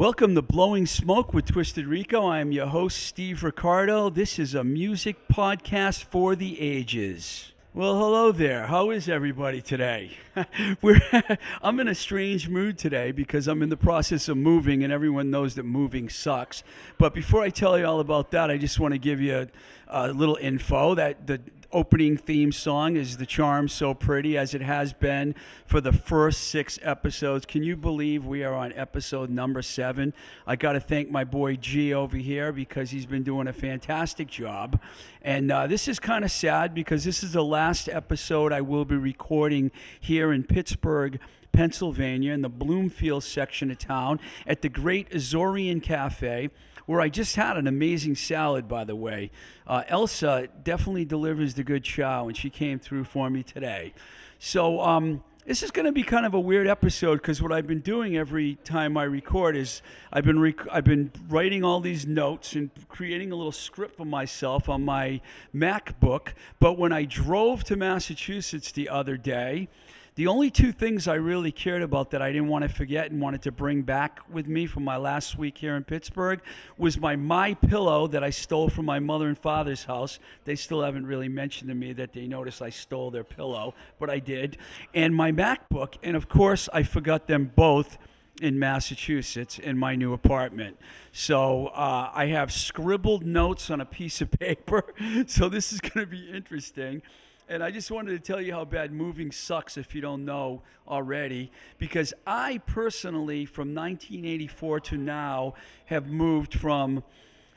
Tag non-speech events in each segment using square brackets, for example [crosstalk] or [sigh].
Welcome to Blowing Smoke with Twisted Rico. I am your host, Steve Ricardo. This is a music podcast for the ages. Well, hello there. How is everybody today? [laughs] We're [laughs] I'm in a strange mood today because I'm in the process of moving, and everyone knows that moving sucks. But before I tell you all about that, I just want to give you a, a little info that the opening theme song is The Charm So Pretty, as it has been for the first six episodes. Can you believe we are on episode number seven? I got to thank my boy G over here because he's been doing a fantastic job. And uh, this is kind of sad because this is the last episode I will be recording here in Pittsburgh. Pennsylvania, in the Bloomfield section of town, at the Great Azorean Cafe where I just had an amazing salad, by the way. Uh, Elsa definitely delivers the good chow, and she came through for me today. So, um, this is going to be kind of a weird episode because what I've been doing every time I record is I've been rec- I've been writing all these notes and creating a little script for myself on my MacBook. But when I drove to Massachusetts the other day, the only two things I really cared about that I didn't want to forget and wanted to bring back with me from my last week here in Pittsburgh was my my pillow that I stole from my mother and father's house. They still haven't really mentioned to me that they noticed I stole their pillow, but I did. And my MacBook, and of course I forgot them both in Massachusetts in my new apartment. So uh, I have scribbled notes on a piece of [laughs] paper. So this is going to be interesting. And I just wanted to tell you how bad moving sucks if you don't know already. Because I personally, from 1984 to now, have moved from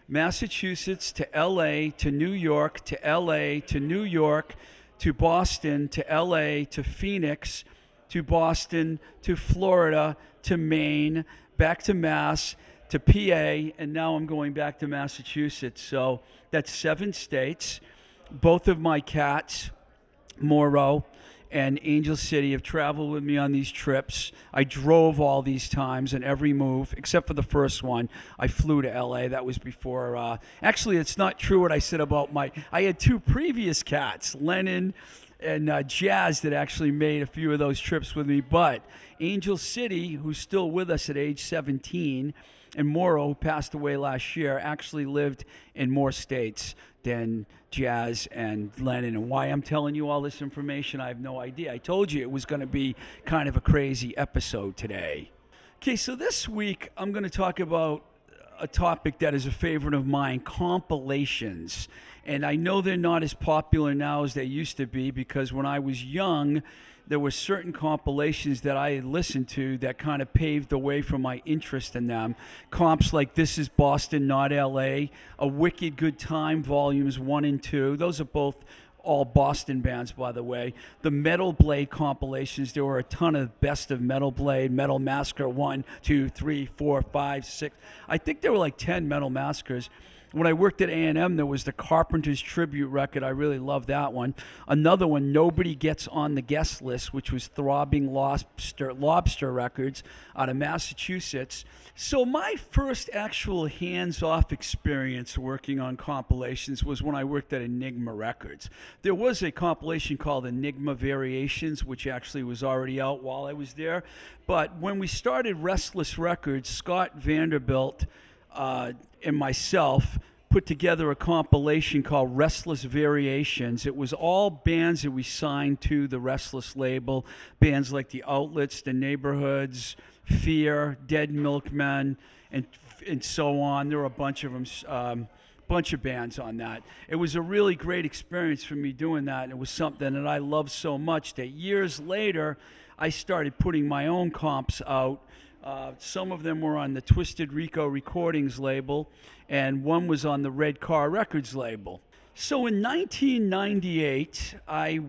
Massachusetts to LA to New York to LA to New York to Boston to LA to Phoenix to Boston to Florida to Maine, back to Mass to PA, and now I'm going back to Massachusetts. So that's seven states. Both of my cats Morrow and Angel City have traveled with me on these trips. I drove all these times and every move, except for the first one. I flew to LA. That was before. Uh, actually, it's not true what I said about my. I had two previous cats, Lennon and uh, Jazz, that actually made a few of those trips with me. But Angel City, who's still with us at age 17, and Morrow, who passed away last year, actually lived in more states than Jazz and Lennon. And why I'm telling you all this information, I have no idea. I told you it was going to be kind of a crazy episode today. Okay, so this week I'm going to talk about a topic that is a favorite of mine compilations. And I know they're not as popular now as they used to be because when I was young, there were certain compilations that I had listened to that kind of paved the way for my interest in them. Comps like This is Boston, Not LA, A Wicked Good Time, Volumes 1 and 2. Those are both all Boston bands, by the way. The Metal Blade compilations, there were a ton of best of Metal Blade, Metal Massacre 1, 2, 3, 4, 5, 6. I think there were like 10 Metal Massacres when I worked at A&M, there was the Carpenters tribute record. I really loved that one. Another one, Nobody Gets on the Guest List, which was Throbbing Lobster, Lobster Records out of Massachusetts. So my first actual hands-off experience working on compilations was when I worked at Enigma Records. There was a compilation called Enigma Variations, which actually was already out while I was there. But when we started Restless Records, Scott Vanderbilt – uh, and myself put together a compilation called Restless Variations. It was all bands that we signed to the Restless label, bands like The Outlets, The Neighborhoods, Fear, Dead Milkmen, and and so on. There were a bunch of them. Um, bunch of bands on that. It was a really great experience for me doing that. And it was something that I loved so much that years later, I started putting my own comps out uh, some of them were on the Twisted Rico Recordings label, and one was on the Red Car Records label. So in 1998, I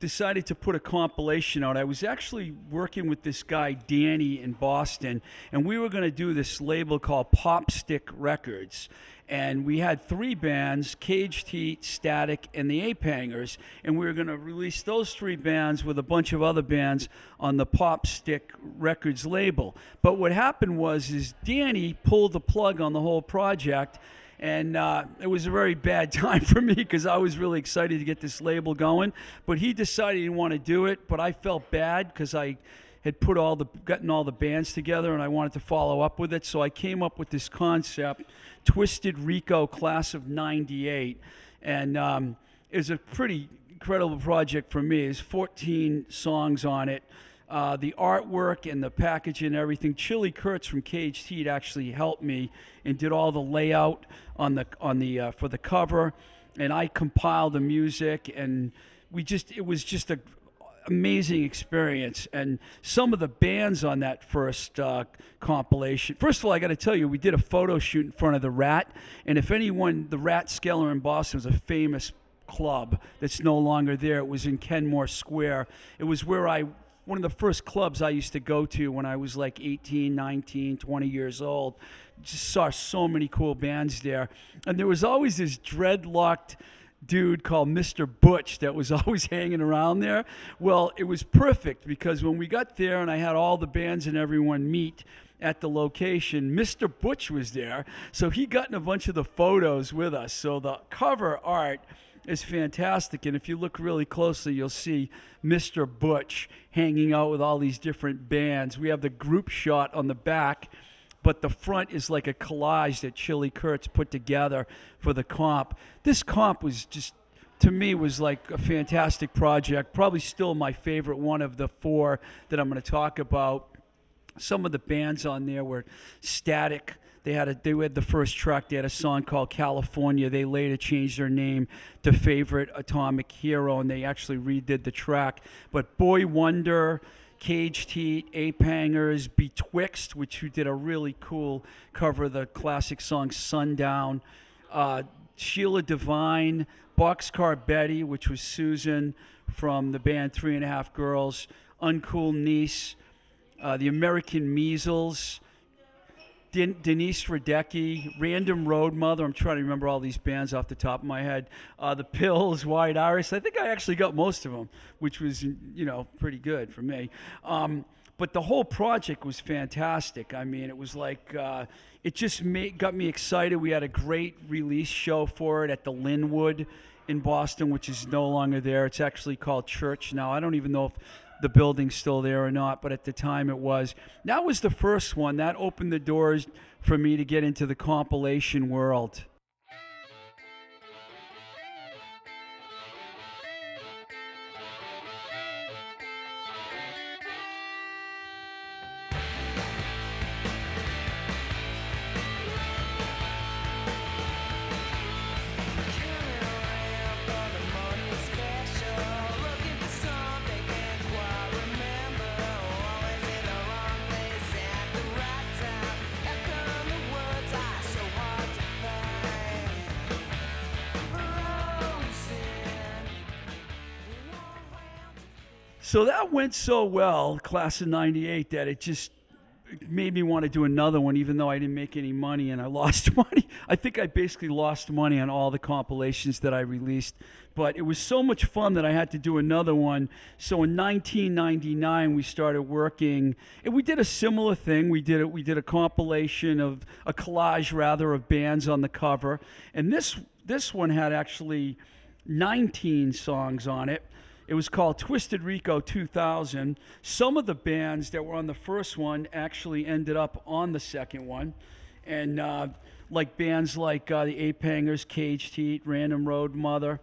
decided to put a compilation out. I was actually working with this guy, Danny, in Boston, and we were going to do this label called Popstick Records and we had three bands caged heat static and the ape hangers and we were going to release those three bands with a bunch of other bands on the pop stick records label but what happened was is danny pulled the plug on the whole project and uh, it was a very bad [laughs] time for me because I was really excited to get this label going. But he decided he didn't want to do it. But I felt bad because I had put all the gotten all the bands together, and I wanted to follow up with it. So I came up with this concept, Twisted Rico Class of '98, and um, it was a pretty incredible project for me. There's 14 songs on it. Uh, the artwork and the packaging and everything. Chili Kurtz from Caged Heat actually helped me and did all the layout on the on the uh, for the cover, and I compiled the music and we just it was just a amazing experience. And some of the bands on that first uh, compilation first of all i got to tell you we did a photo shoot in front of the rat. And if anyone the Rathskeller in boston was a famous club that's no longer there. It was in kenmore square. It was where i one of the first clubs i used to go to when i was like 18 19 20 years old. Just saw so many cool bands there. And there was always this dreadlocked dude called Mr. Butch that was [laughs] always hanging around there. Well, it was perfect because when we got there and I had all the bands and everyone meet at the location, Mr. Butch was there. So he got in a bunch of the photos with us. So the cover art is fantastic. And if you look really closely, you'll see Mr. Butch hanging out with all these different bands. We have the group shot on the back but the front is like a collage that Chili Kurtz put together for the comp. This comp was just to me was like a fantastic project. Probably still my favorite one of the four that I'm going to talk about. Some of the bands on there were Static. They had a, they had the first track. They had a song called California. They later changed their name to Favorite Atomic Hero, and they actually redid the track. But Boy Wonder, Caged Heat, Ape Hangers, Betwixt, which who did a really cool cover of the classic song Sundown, uh, Sheila Divine, Boxcar Betty, which was Susan from the band Three and a Half Girls, Uncool Niece, uh, the American Measles, Den- Denise Radecki, Random Road Mother. I'm trying to remember all these bands off the top of my head. Uh, the Pills, White Iris. I think I actually got most of them, which was you know pretty good for me. Um, but the whole project was fantastic. I mean, it was like uh, it just made, got me excited. We had a great release show for it at the Linwood in Boston, which is no longer there. It's actually called Church now. I don't even know if the building's still there or not, but at the time it was. That was the first one. That opened the doors for me to get into the compilation world. So that went so well, class of 98, that it just made me want to do another one, even though I didn't make any money and I lost [laughs] money. I think I basically lost money on all the compilations that I released. But it was so much fun that I had to do another one. So in 1999, we started working, and we did a similar thing. We did it. We did a compilation of a collage, rather, of bands on the cover, and this this one had actually 19 songs on it. It was called Twisted Rico 2000. Some of the bands that were on the first one actually ended up on the second one. And uh, like bands like uh, the Ape Hangers, Caged Heat, Random Road Mother,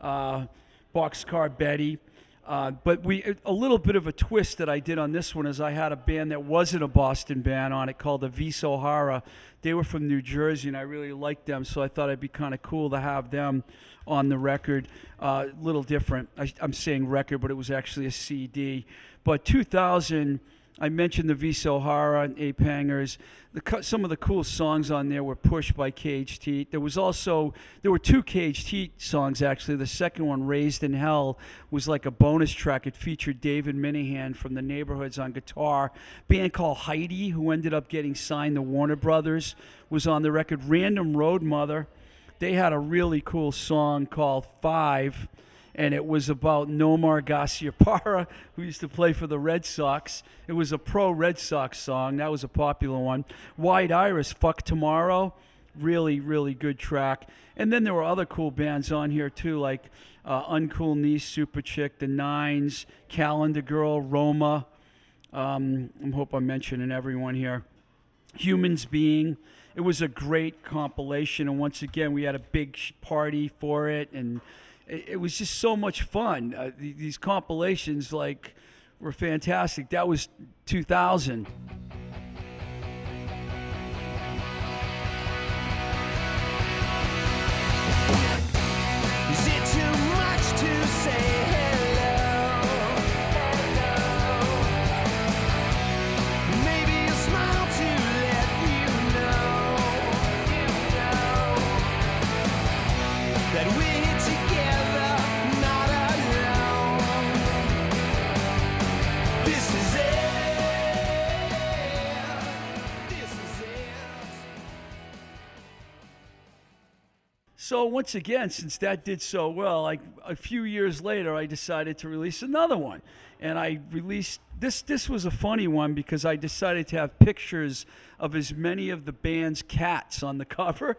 uh, Boxcar Betty. Uh, but we a little bit of a twist that I did on this one is I had a band that wasn't a Boston band on it called the Vis O'Hara. They were from New Jersey, and I really liked them, so I thought it'd be kind of cool to have them on the record. A uh, little different. I, I'm saying record, but it was actually a CD. But 2000 I mentioned the Vis O'Hara and Ape Hangers. The, some of the cool songs on there were pushed by Caged Heat. There was also there were two Caged Heat songs actually. The second one, Raised in Hell, was like a bonus track. It featured David Minehan from the Neighborhoods on guitar. Band called Heidi, who ended up getting signed to Warner Brothers, was on the record. Random Road Mother, they had a really cool song called Five and it was about Nomar Garciaparra, who used to play for the Red Sox. It was a pro Red Sox song. That was a popular one. White Iris, Fuck Tomorrow. Really, really good track. And then there were other cool bands on here too, like uh, Uncool Niece, Super Chick, The Nines, Calendar Girl, Roma. Um, I hope I'm mentioning everyone here. Humans Being. It was a great compilation, and once again, we had a big party for it, and it, it was just so much fun. Uh, th- these compilations, like, were fantastic. That was 2000. Once again, since that did so well, like a few years later, I decided to release another one, and I released this. This was a funny one because I decided to have pictures of as many of the band's cats on the [laughs] cover,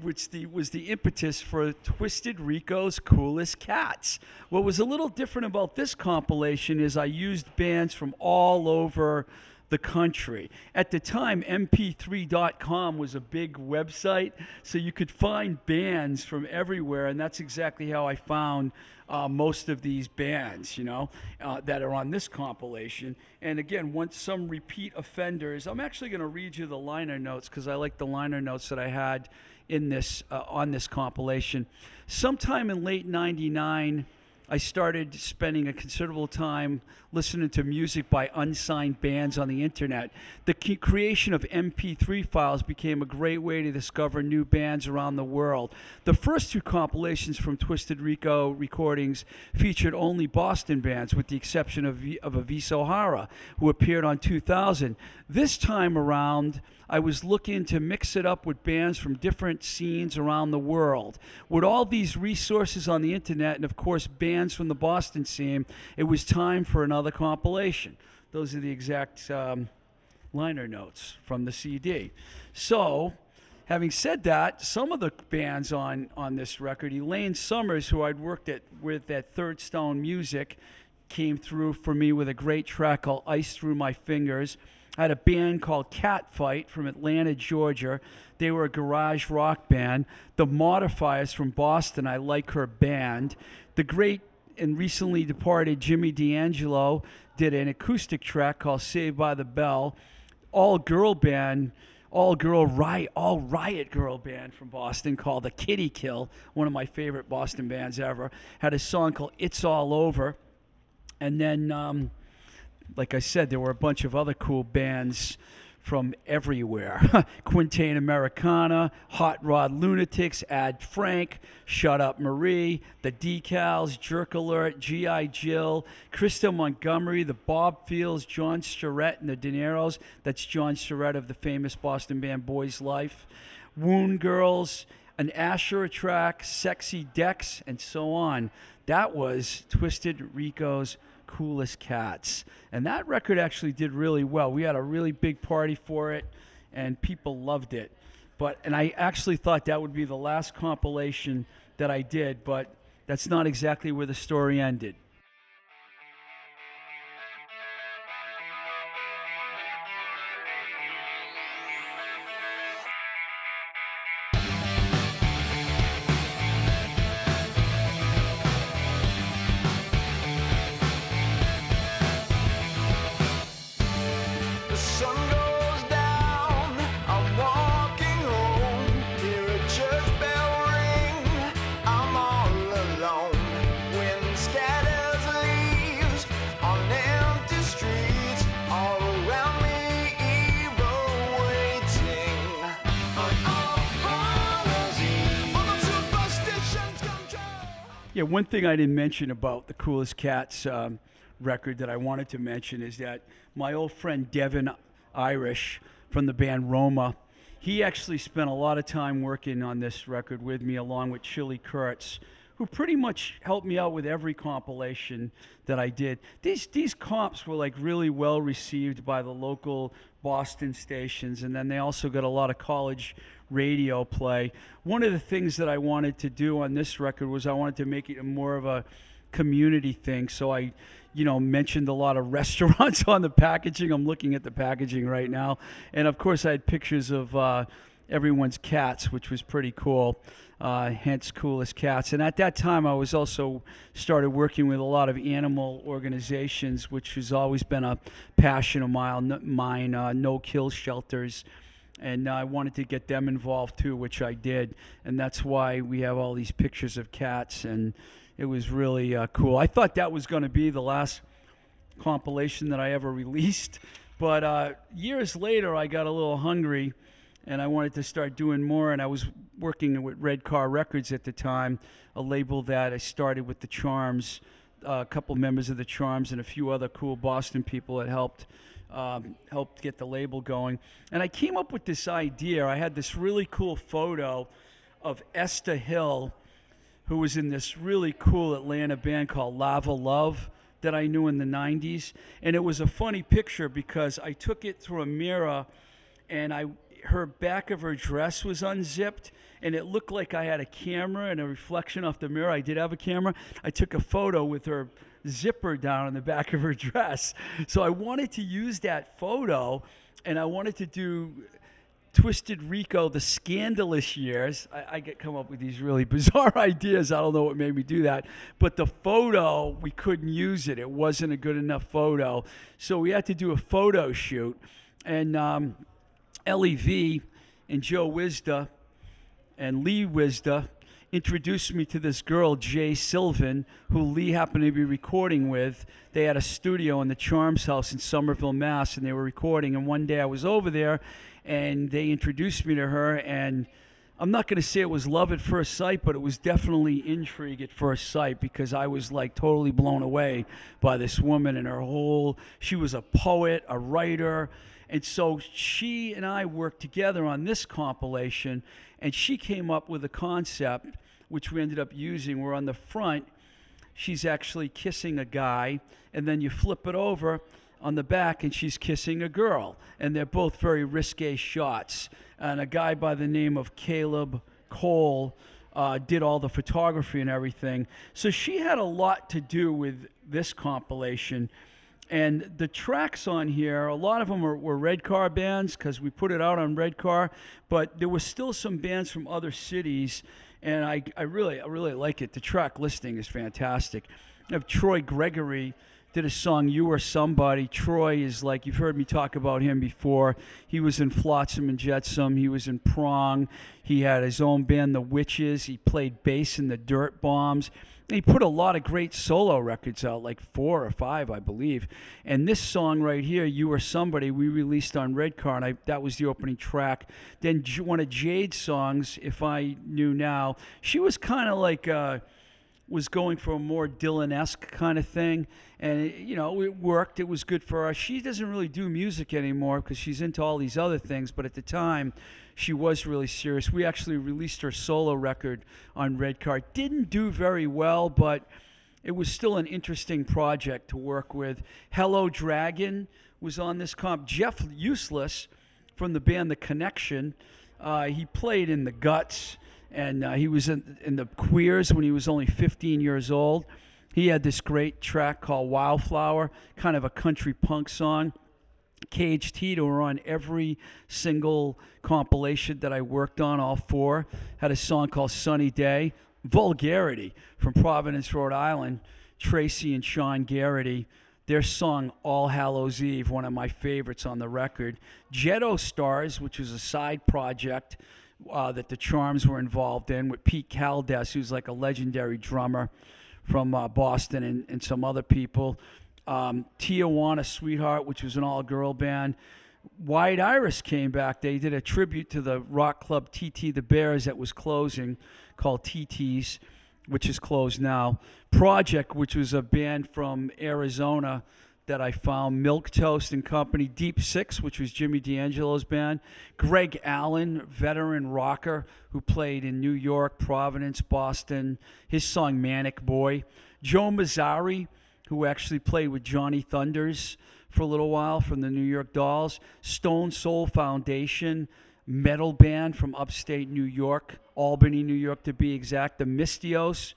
which the, was the impetus for Twisted Rico's Coolest Cats. What was a little different about this compilation is I used bands from all over the country. At the time, mp3.com was a big website, so you could find bands from everywhere, and that's exactly how I found uh, most of these bands, you know, uh, that are on this compilation. And again, once some repeat offenders, I'm actually going to read you the liner notes because I like the liner notes that I had in this uh, on this compilation. Sometime in late '99. I started spending a considerable time listening to music by unsigned bands on the internet. The creation of MP3 files became a great way to discover new bands around the world. The first two compilations from Twisted Rico recordings featured only Boston bands, with the exception of, v- of Avis O'Hara, who appeared on 2000. This time around, I was looking to mix it up with bands from different scenes around the world. With all these resources on the internet, and of course, bands from the Boston scene, it was time for another compilation. Those are the exact um, liner notes from the CD. So, having said that, some of the bands on, on this record, Elaine Summers, who I'd worked at with at Third Stone Music, came through for me with a great track called Ice Through My Fingers. I had a band called Catfight from Atlanta, Georgia. They were a garage rock band. The Modifiers from Boston, I like her band. The great and recently departed Jimmy D'Angelo did an acoustic track called Saved by the Bell. All girl band, all girl riot, all riot girl band from Boston called the Kitty Kill, one of my favorite Boston bands ever. Had a song called It's All Over. And then, um, like I said, there were a bunch of other cool bands from everywhere. [laughs] Quintaine Americana, Hot Rod Lunatics, Ad Frank, Shut Up Marie, The Decals, Jerk Alert, G.I. Jill, Krista Montgomery, The Bob Fields, John Starrett, and the De Niro's. That's John Starrett of the famous Boston band Boys Life. Wound Girls, an Asher track, Sexy Dex, and so on. That was Twisted Rico's Coolest Cats. And that record actually did really well. We had a really big party for it, and people loved it. But and I actually thought that would be the last compilation that I did, but that's not exactly where the story ended. One thing I didn't mention about the Coolest Cats um, record that I wanted to mention is that my old friend Devin Irish from the band Roma, he actually spent a lot of time working on this record with me, along with Chili Kurtz, who pretty much helped me out with every compilation that I did. These these comps were like really well received by the local Boston stations, and then they also got a lot of college radio play. One of the things that I wanted to do on this record was I wanted to make it more of a community thing. So I, you know, mentioned a lot of [laughs] restaurants on the packaging. I'm looking at the packaging right now, and of course I had pictures of uh, everyone's cats, which was pretty cool. Uh, hence, coolest cats. And at that time, I was also started working with a lot of animal organizations, which has always been a passion of mine. Uh, no kill shelters and I wanted to get them involved too, which I did, and that's why we have all these pictures of cats, and it was really uh, cool. I thought that was going to be the last compilation that I ever [laughs] released, but uh, years later I got a little hungry, and I wanted to start doing more, and I was working with Red Car Records at the time, a label that I started with the Charms. A couple members of the Charms and a few other cool Boston people that helped um, helped get the label going. And I came up with this idea. I had this really cool photo of Esther Hill, who was in this really cool Atlanta band called Lava Love that I knew in the 90s. And it was a funny picture because I took it through a mirror and I her back of her dress was unzipped and it looked like I had a camera and a reflection off the mirror. I did have a camera. I took a photo with her zipper down on the back of her [laughs] dress. So I wanted to use that photo and I wanted to do Twisted Rico, the scandalous years. I, I, get come up with these really [laughs] bizarre ideas. I don't know what made me do that, but the photo we couldn't use it. It wasn't a good enough photo, so we had to do a photo shoot. And um, LEV and Joe Wisda and Lee Wisda introduced me to this girl, Jade Sylvan, who Lee happened to be recording with. They had a studio in the Charms House in Somerville, Mass, and they were recording. And one day I was over there, and they introduced me to her. And I'm not going to say it was love at first sight, but it was definitely intrigue at first sight because I was like totally blown away by this woman and her whole. She was a poet, a writer. And so she and I worked together on this compilation, and she came up with a concept which we ended up using. Where on the front, she's actually kissing a guy, and then you flip it over on the back, and she's kissing a girl. And they're both very risque shots. And a guy by the name of Caleb Cole uh, did all the photography and everything. So she had a lot to do with this compilation. And the tracks on here, a lot of them were, were Red Car bands because we put it out on Red Car, but there was still some bands from other cities, and I, I really I really like it. The track listing is fantastic. I have Troy Gregory did a song "You Are Somebody." Troy is like you've heard me talk about him before. He was in Flotsam and Jetsam. He was in Prong. He had his own band, The Witches. He played bass in the Dirt Bombs he put a lot of great solo records out, like four or five, I believe. And this song right here, "You Are Somebody," we released on Red Car, and I, that was the opening track. Then one of Jade's songs, "If I Knew Now," she was kind of like. Uh, was going for a more Dylan-esque kind of thing, and you know it worked. It was good for her. She doesn't really do music anymore because she's into all these other things. But at the time, she was really serious. We actually released her solo record on Red Car. Didn't do very well, but it was still an interesting project to work with. Hello Dragon was on this comp. Jeff Useless from the band The Connection. Uh, he played in the Guts, and uh, he was in, in the Queers when he was only 15 years old. He had this great track called Wildflower, kind of a country punk song. Tito were on every single compilation that I worked on, all four. Had a song called Sunny Day. Vulgarity from Providence, Rhode Island. Tracy and Sean Garrity. Their song All Hallows Eve, one of my favorites on the record. Jetto Stars, which was a side project uh, that the Charms were involved in with Pete Caldes, who's like a legendary drummer from uh, Boston, and, and some other people um, Tijuana Sweetheart, which was an all girl band. White Iris came back. They did a tribute to the rock club TT the Bears that was closing called TT's, which is closed now. Project, which was a band from Arizona that I found, Milk Toast and Company, Deep Six, which was Jimmy D'Angelo's band, Greg Allen, veteran rocker who played in New York, Providence, Boston, his song Manic Boy, Joe Mazzari, who actually played with Johnny Thunders for a little while from the New York Dolls, Stone Soul Foundation, metal band from upstate New York, Albany, New York to be exact, the Mystios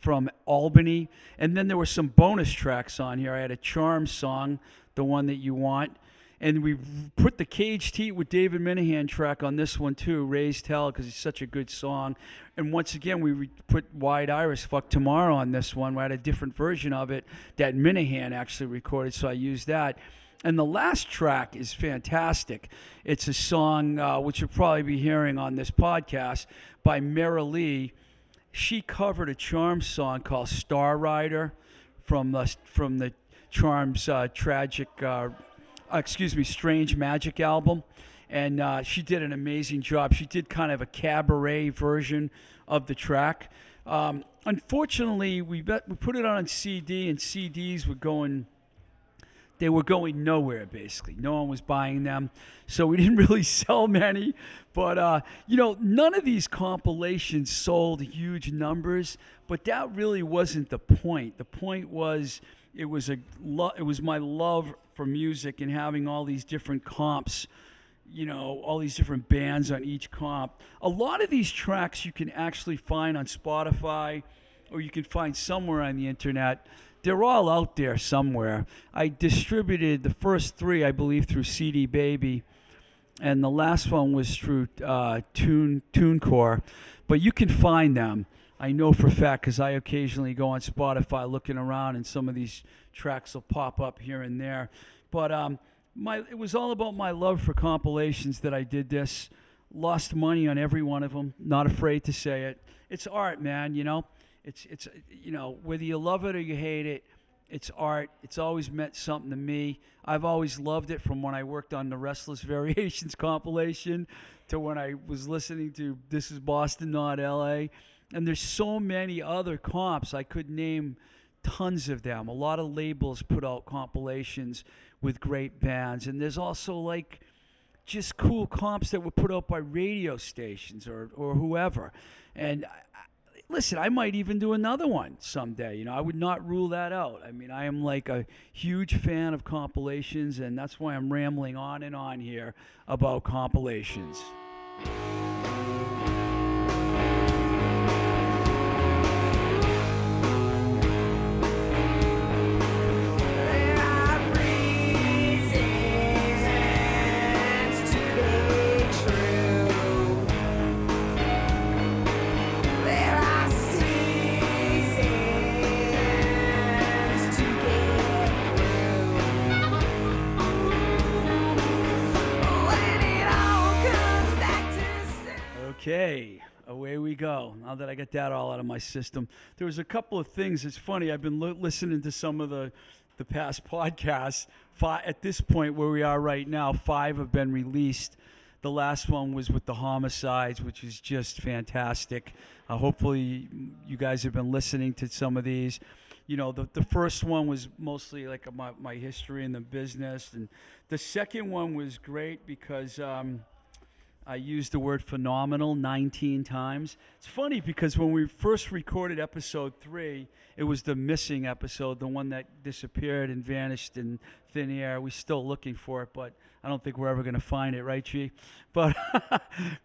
from Albany. And then there were some bonus tracks on here. I had a Charm song, the one that you want. And we put the Caged Heat with David Minehan track on this one too, Raised Hell, because it's such a good song. And once again, we put White Iris Fuck Tomorrow on this one. We had a different version of it that Minehan actually recorded, so I used that. And the last track is fantastic. It's a song uh, which you'll probably be hearing on this podcast by Mara Lee. She covered a Charm song called Star Rider from the from the Charms uh, tragic, uh, excuse me, Strange Magic album, and uh, she did an amazing job. She did kind of a cabaret version of the track. Um, unfortunately, we bet, we put it on CD, and CDs were going they were going nowhere basically. No one was buying them so we [laughs] didn't really sell many. But uh, you know none of these compilations sold huge numbers but that really wasn't the point. The point was it was a lo- it was my love for music and having all these different comps you know all these different bands on each comp. A lot of these tracks you can actually find on spotify or you can find somewhere on the internet they're all out there somewhere. I distributed the first three, I believe, through CD Baby, and the last one was through uh, Tune TuneCore. But you can find them. I know for a fact because I occasionally go on Spotify looking around, and some of these tracks will pop up here and there. But um, my it was all about my love for compilations that I did this. Lost money on every one of them. Not afraid to say it. It's art, man. You know it's it's you know whether you love it or you hate it it's art. It's always meant something to me. I've always loved it from when i worked on the restless [laughs] variations compilation to when i was listening to this is boston not la and there's so many other comps. I could name tons of them. A lot of labels put out compilations with great bands. And there's also like just cool comps that were put out by radio stations or, or whoever. And listen, I might even do another one someday. You know, I would not rule that out. I mean, I am like a huge fan of compilations, and that's why I'm rambling on and on here about compilations. Okay, away we go. Now that I got that all out of my system, there was a couple of things. It's funny. I've been li- listening to some of the the past [laughs] podcasts. Five, at this point where we are right now, five have been released. The last one was with the homicides, which is just fantastic. Uh, hopefully, you guys have been listening to some of these. You know, the, the first one was mostly like my, my history in the business, and the second one was great because. Um, I used the word phenomenal 19 times. It's funny because when we first recorded episode three, it was the missing episode, the one that disappeared and vanished in thin air. We're still looking for it, but I don't think we're ever going to find it, right, G? [laughs] But,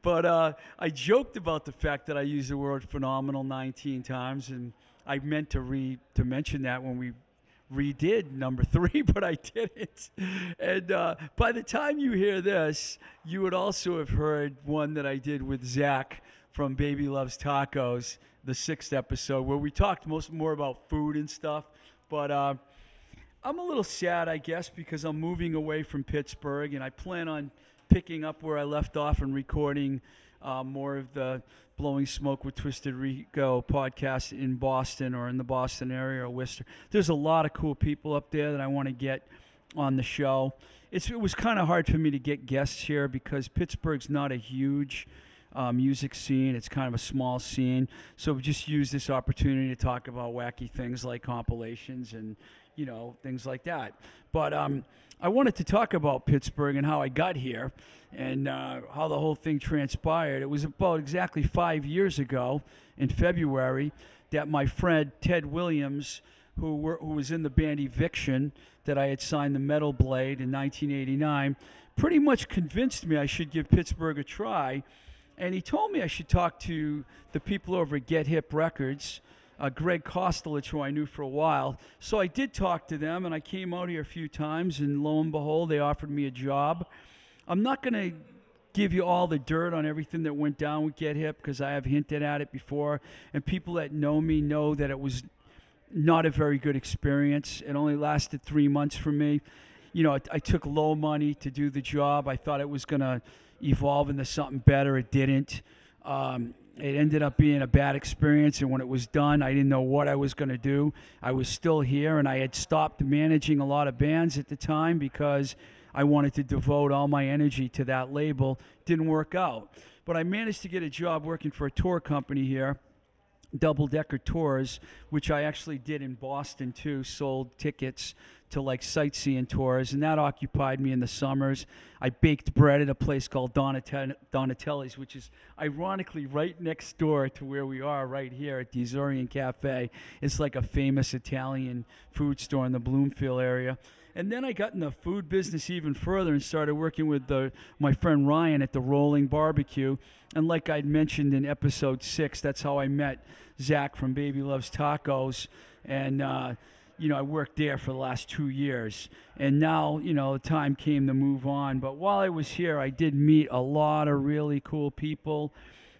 but uh, I joked about the fact that I used the word phenomenal 19 times, and I meant to re to mention that when we redid number [laughs] three, but I didn't. And uh, by the time you hear this, you would also have heard one that I did with Zach from Baby Loves Tacos, the sixth episode, where we talked most more about food and stuff. But uh, I'm a little sad, I guess, because I'm moving away from Pittsburgh, and I plan on picking up where I left off and recording uh, more of the Blowing Smoke with Twisted Rico podcast in Boston or in the Boston area or Worcester. There's a lot of cool people up there that I want to get on the show. It's, it was kind of hard for me to get guests here because Pittsburgh's not a huge uh, music scene. It's kind of a small scene. So we just use this opportunity to talk about wacky things like compilations and, you know, things like that. But um, I wanted to talk about Pittsburgh and how I got here and uh, how the whole thing transpired. It was about exactly five years ago in February that my friend Ted Williams, who were who was in the band Eviction that I had signed the Metal Blade in 1989, pretty much convinced me I should give Pittsburgh a try, and he told me I should talk to the people over at Get Hip Records. Uh, Greg Kostelich, who I knew for a while. So I did talk to them, and I came out here a few times, and lo and behold, they offered me a job. I'm not going to give you all the dirt on everything that went down with Get Hip because I have hinted at it before, and people that know me know that it was not a very good experience. It only lasted three months for me. You know, I, I took low money to do the job. I thought it was going to evolve into something better. It didn't. Um, it ended up being a bad experience, and when it was done, I didn't know what I was going to do. I was still here, and I had stopped managing a lot of bands at the time because I wanted to devote all my energy to that label. Didn't work out. But I managed to get a job working for a tour company here, Double Decker Tours, which I actually did in Boston too, sold tickets to like sightseeing tours, and that occupied me in the summers. I baked bread at a place called Donate- Donatelli's, which is ironically right next door to where we are right here at the Azorian Cafe. It's like a famous Italian food store in the Bloomfield area. And then I got in the food business even further and started working with the, my friend Ryan at the Rolling Barbecue. And like I'd mentioned in episode six, that's how I met Zach from Baby Loves Tacos. And, uh, you know, I worked there for the last two years. And now, you know, the time came to move on. But while I was here, I did meet a lot of really cool people.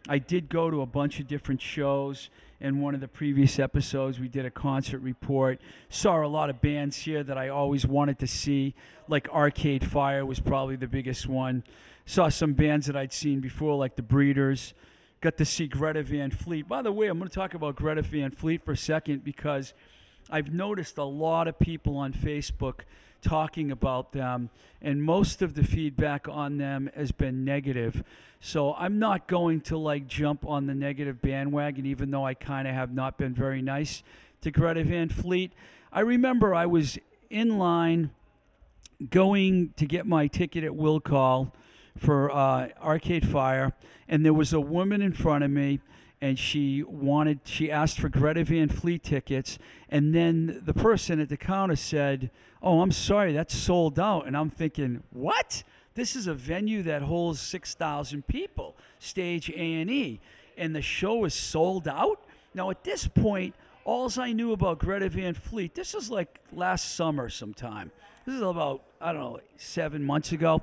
I did go to a bunch of different shows. In one of the previous episodes, we did a concert report. Saw a lot of bands here that I always wanted to see, like Arcade Fire was probably the biggest one. Saw some bands that I'd seen before, like the Breeders. Got to see Greta Van Fleet. By the way, I'm going to talk about Greta Van Fleet for a second because I've noticed a lot of people on Facebook talking about them, and most of the feedback on them has been negative. So I'm not going to like jump on the negative bandwagon, even though I kind of have not been very nice to Greta Van Fleet. I remember I was in line going to get my ticket at Will Call for uh, Arcade Fire, and there was a woman in front of me, and she wanted, she asked for Greta Van Fleet tickets, and then the person at the counter said, "Oh, I'm sorry, that's sold out," and I'm thinking, "What? This is a venue that holds six thousand people, stage A and E, and the show is sold out." Now at this point, alls I knew about Greta Van Fleet, this is like last summer sometime. This is about I don't know seven months ago.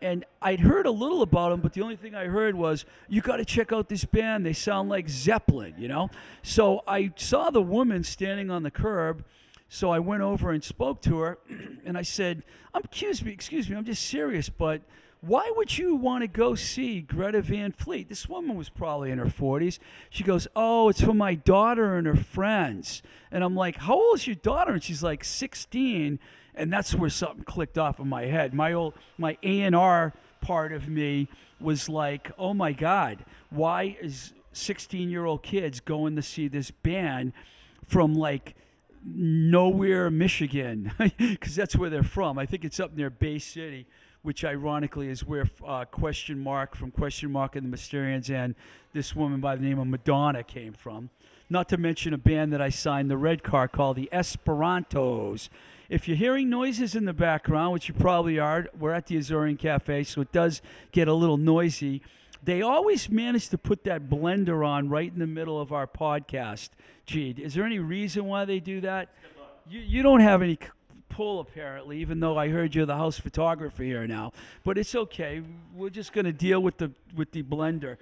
And I'd heard a little about them, but the only thing I heard was, you got to check out this band. They sound like Zeppelin, you know? So I saw the woman standing on the curb. So I went over and spoke to her, [clears throat] and I said, "I'm excuse me, excuse me, I'm just serious, but why would you want to go see Greta Van Fleet? This woman was probably in her 40s. She goes, "Oh, it's for my daughter and her friends." And I'm like, "How old is your daughter?" And she's like, "16." And that's where something clicked off in my head. My old my A&R part of me was like, "Oh my god, why is 16-year-old kids going to see this band from like nowhere, Michigan, [laughs] because that's where they're from. I think it's up near Bay City, which ironically is where uh, Question Mark from Question Mark and the Mysterians and this woman by the name of Madonna came from. Not to mention a band that I signed the red car called the Esperantos. If you're hearing noises in the background, which you probably are, we're at the Azorian Cafe, so it does get a little noisy. They always manage to put that blender on right in the middle of our podcast. Gee, is there any reason why they do that? You, you don't have any pull apparently, even though I heard you're the house photographer here now. But it's okay. We're just going to deal with the with the blender.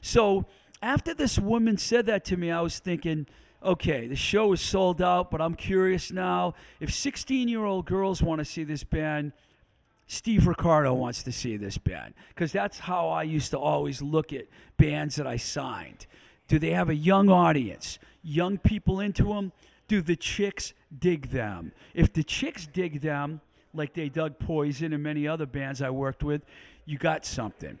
So after this woman said that to me, I was thinking, okay, the show is sold out, but I'm curious now. If 16 year old girls want to see this band, Steve Ricardo wants to see this band because that's how I used to always look at bands that I signed. Do they have a young audience? Young people into them? Do the chicks dig them? If the chicks dig them, like they dug Poison and many other bands I worked with, you got something.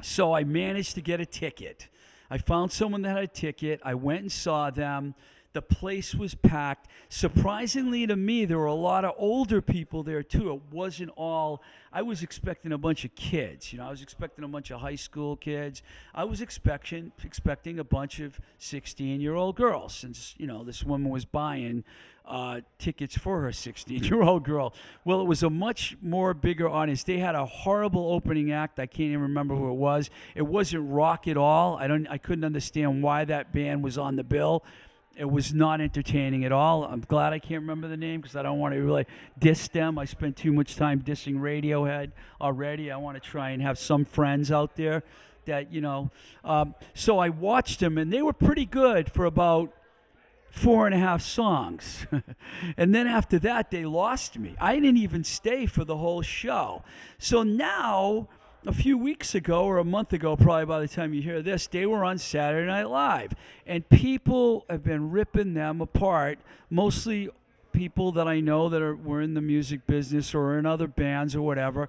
So I managed to get a ticket. I found someone that had a ticket. I went and saw them. The place was packed. Surprisingly to me, there were a lot of older people there too. It wasn't all. I was expecting a bunch of kids. You know, I was expecting a bunch of high school kids. I was expecting expecting a bunch of 16 year old girls, since you know this woman was buying uh, tickets for her 16 year old girl. Well, it was a much more bigger audience. They had a horrible opening act. I can't even remember who it was. It wasn't rock at all. I don't. I couldn't understand why that band was on the bill. It was not entertaining at all. I'm glad I can't remember the name because I don't want to really diss them. I spent too much time dissing Radiohead already. I want to try and have some friends out there that you know. Um, so I watched them, and they were pretty good for about four and a half songs. [laughs] and then after that, they lost me. I didn't even stay for the whole show. So now, a few weeks ago or a month ago, probably by the time you hear this, they were on Saturday Night Live. And people have been ripping them apart, mostly people that I know that are were in the music business or in other bands or whatever,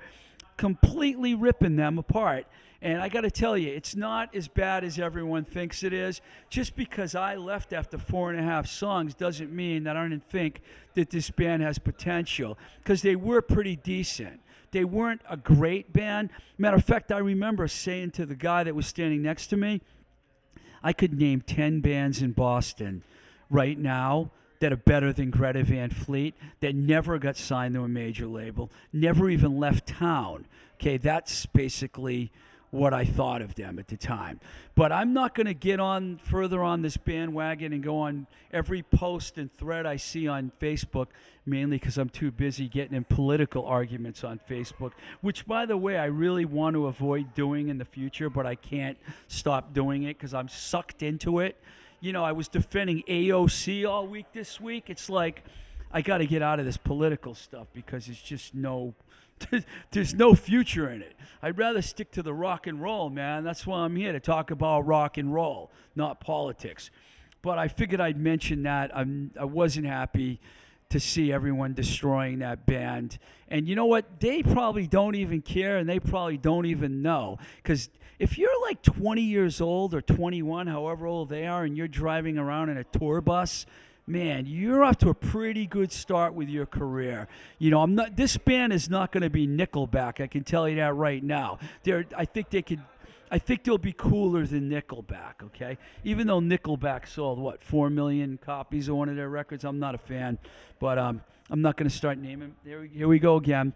completely ripping them apart. And I got to tell you, it's not as bad as everyone thinks it is. Just because I left after four and a half songs doesn't mean that I didn't think that this band has potential, because they were pretty decent. They weren't a great band. Matter of fact, I remember saying to the guy that was standing next to me, I could name 10 bands in Boston right now that are better than Greta Van Fleet that never got signed to a major label, never even left town. Okay, that's basically what I thought of them at the time. But I'm not going to get on further on this bandwagon and go on every post and thread I see on Facebook, mainly because I'm too busy getting in political arguments on Facebook, which, by the way, I really want to avoid doing in the future, but I can't stop doing it because I'm sucked into it. You know, I was defending AOC all week this week. It's like I got to get out of this political stuff because it's just no [laughs] there's no future in it. I'd rather stick to the rock and roll, man. That's why I'm here to talk about rock and roll, not politics. But I figured I'd mention that. I'm, I wasn't happy to see everyone destroying that band. And you know what? They probably don't even care and they probably don't even know. Because if you're like 20 years old or 21, however old they are, and you're driving around in a tour bus, man, you're off to a pretty good start with your career. You know, I'm not. This band is not going to be Nickelback. I can tell you that right now. They're. I think they could. I think they'll be cooler than Nickelback. Okay, even though Nickelback sold what four million copies of one of their records, I'm not a fan. But um, I'm not going to start naming. We- here we go again.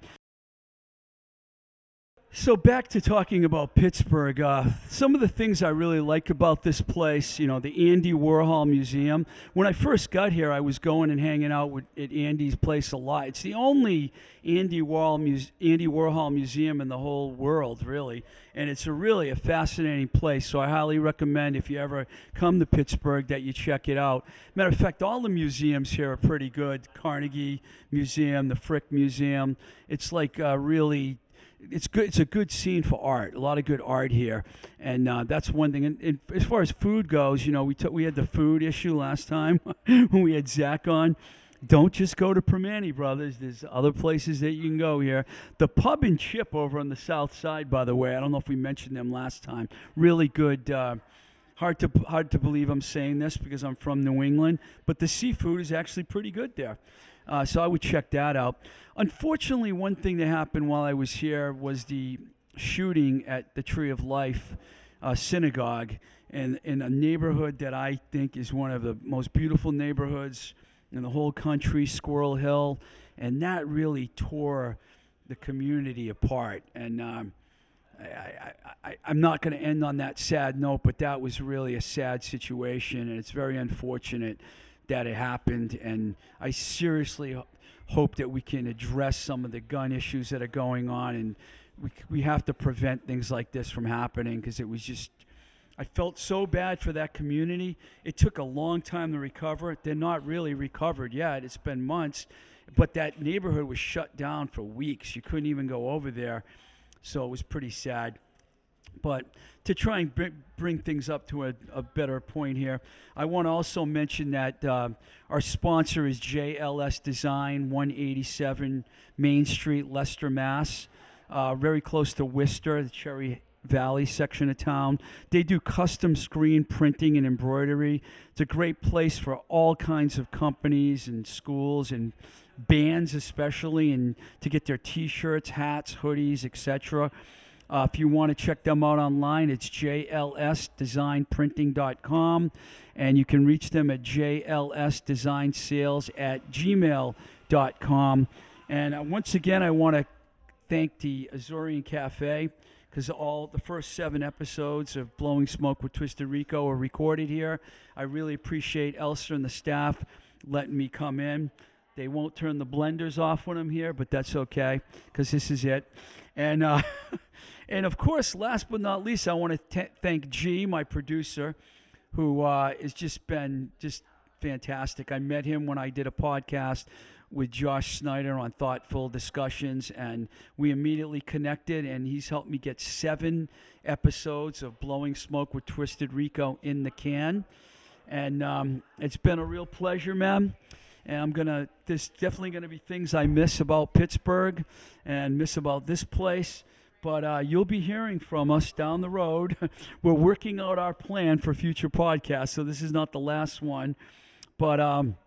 So back to talking about Pittsburgh. Uh, some of the things I really like about this place, you know, the Andy Warhol Museum. When I first got here, I was going and hanging out with, at Andy's place a lot. It's the only Andy Warhol, Muse- Andy Warhol museum in the whole world, really, and it's a really a fascinating place. So I highly recommend if you ever come to Pittsburgh that you check it out. Matter of fact, all the museums here are pretty good. Carnegie Museum, the Frick Museum. It's like uh, really it's good. It's a good scene for art. A lot of good art here, and uh, that's one thing. And, and as far as food goes, you know, we took we had the food issue last time [laughs] when we had Zach on. Don't just go to Primanti Brothers. There's other places that you can go here. The pub and chip over on the south side, by the way. I don't know if we mentioned them last time. Really good. Uh, hard to hard to believe I'm saying this because I'm from New England, but the seafood is actually pretty good there. Uh, so I would check that out. Unfortunately, one thing that happened while I was here was the shooting at the Tree of Life uh, synagogue in, in a neighborhood that I think is one of the most beautiful neighborhoods in the whole country, Squirrel Hill. And that really tore the community apart. And um, I, I, I, I'm not going to end on that sad note, but that was really a sad situation, and it's very unfortunate that it happened. And I seriously hope that we can address some of the gun issues that are going on, and we, we have to prevent things like this from happening because it was just. I felt so bad for that community. It took a long time to recover. They're not really recovered yet. It's been months, but that neighborhood was shut down for weeks. You couldn't even go over there, so it was pretty sad. But to try and bring, things up to a, a better point here, I want to also mention that uh, our sponsor is JLS Design, 187 Main Street, Leicester, Mass. Uh, very close to Worcester, the Cherry Valley section of town. They do custom screen printing and embroidery. It's a great place for all kinds of companies and schools and bands, especially, and to get their T-shirts, hats, hoodies, etc. Uh, if you want to check them out online, it's jlsdesignprinting.com, and you can reach them at jlsdesignsales at gmail.com. And uh, once again, I want to thank the Azorian Cafe because all the first seven episodes of Blowing Smoke with Twisted Rico are recorded here. I really appreciate Elster and the staff letting me come in. They won't turn the blenders off when I'm here, but that's okay because this is it. And uh, [laughs] and of course, last but not least, I want to t- thank G, my producer, who uh, has just been just fantastic. I met him when I did a podcast with Josh Snyder on thoughtful discussions, and we immediately connected. And he's helped me get seven episodes of Blowing Smoke with Twisted Rico in the can, and um, it's been a real pleasure, man. And I'm gonna. There's definitely gonna be things I miss about Pittsburgh, and miss about this place. But uh, you'll be hearing from us down the road. [laughs] We're working out our plan for future podcasts, so this is not the last one. But um,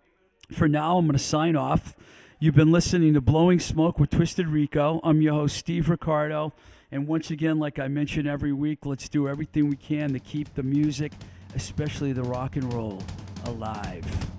for now, I'm going to sign off. You've been listening to Blowing Smoke with Twisted Rico. I'm your host, Steve Ricardo. And once again, like I mention every week, let's do everything we can to keep the music, especially the rock and roll, alive.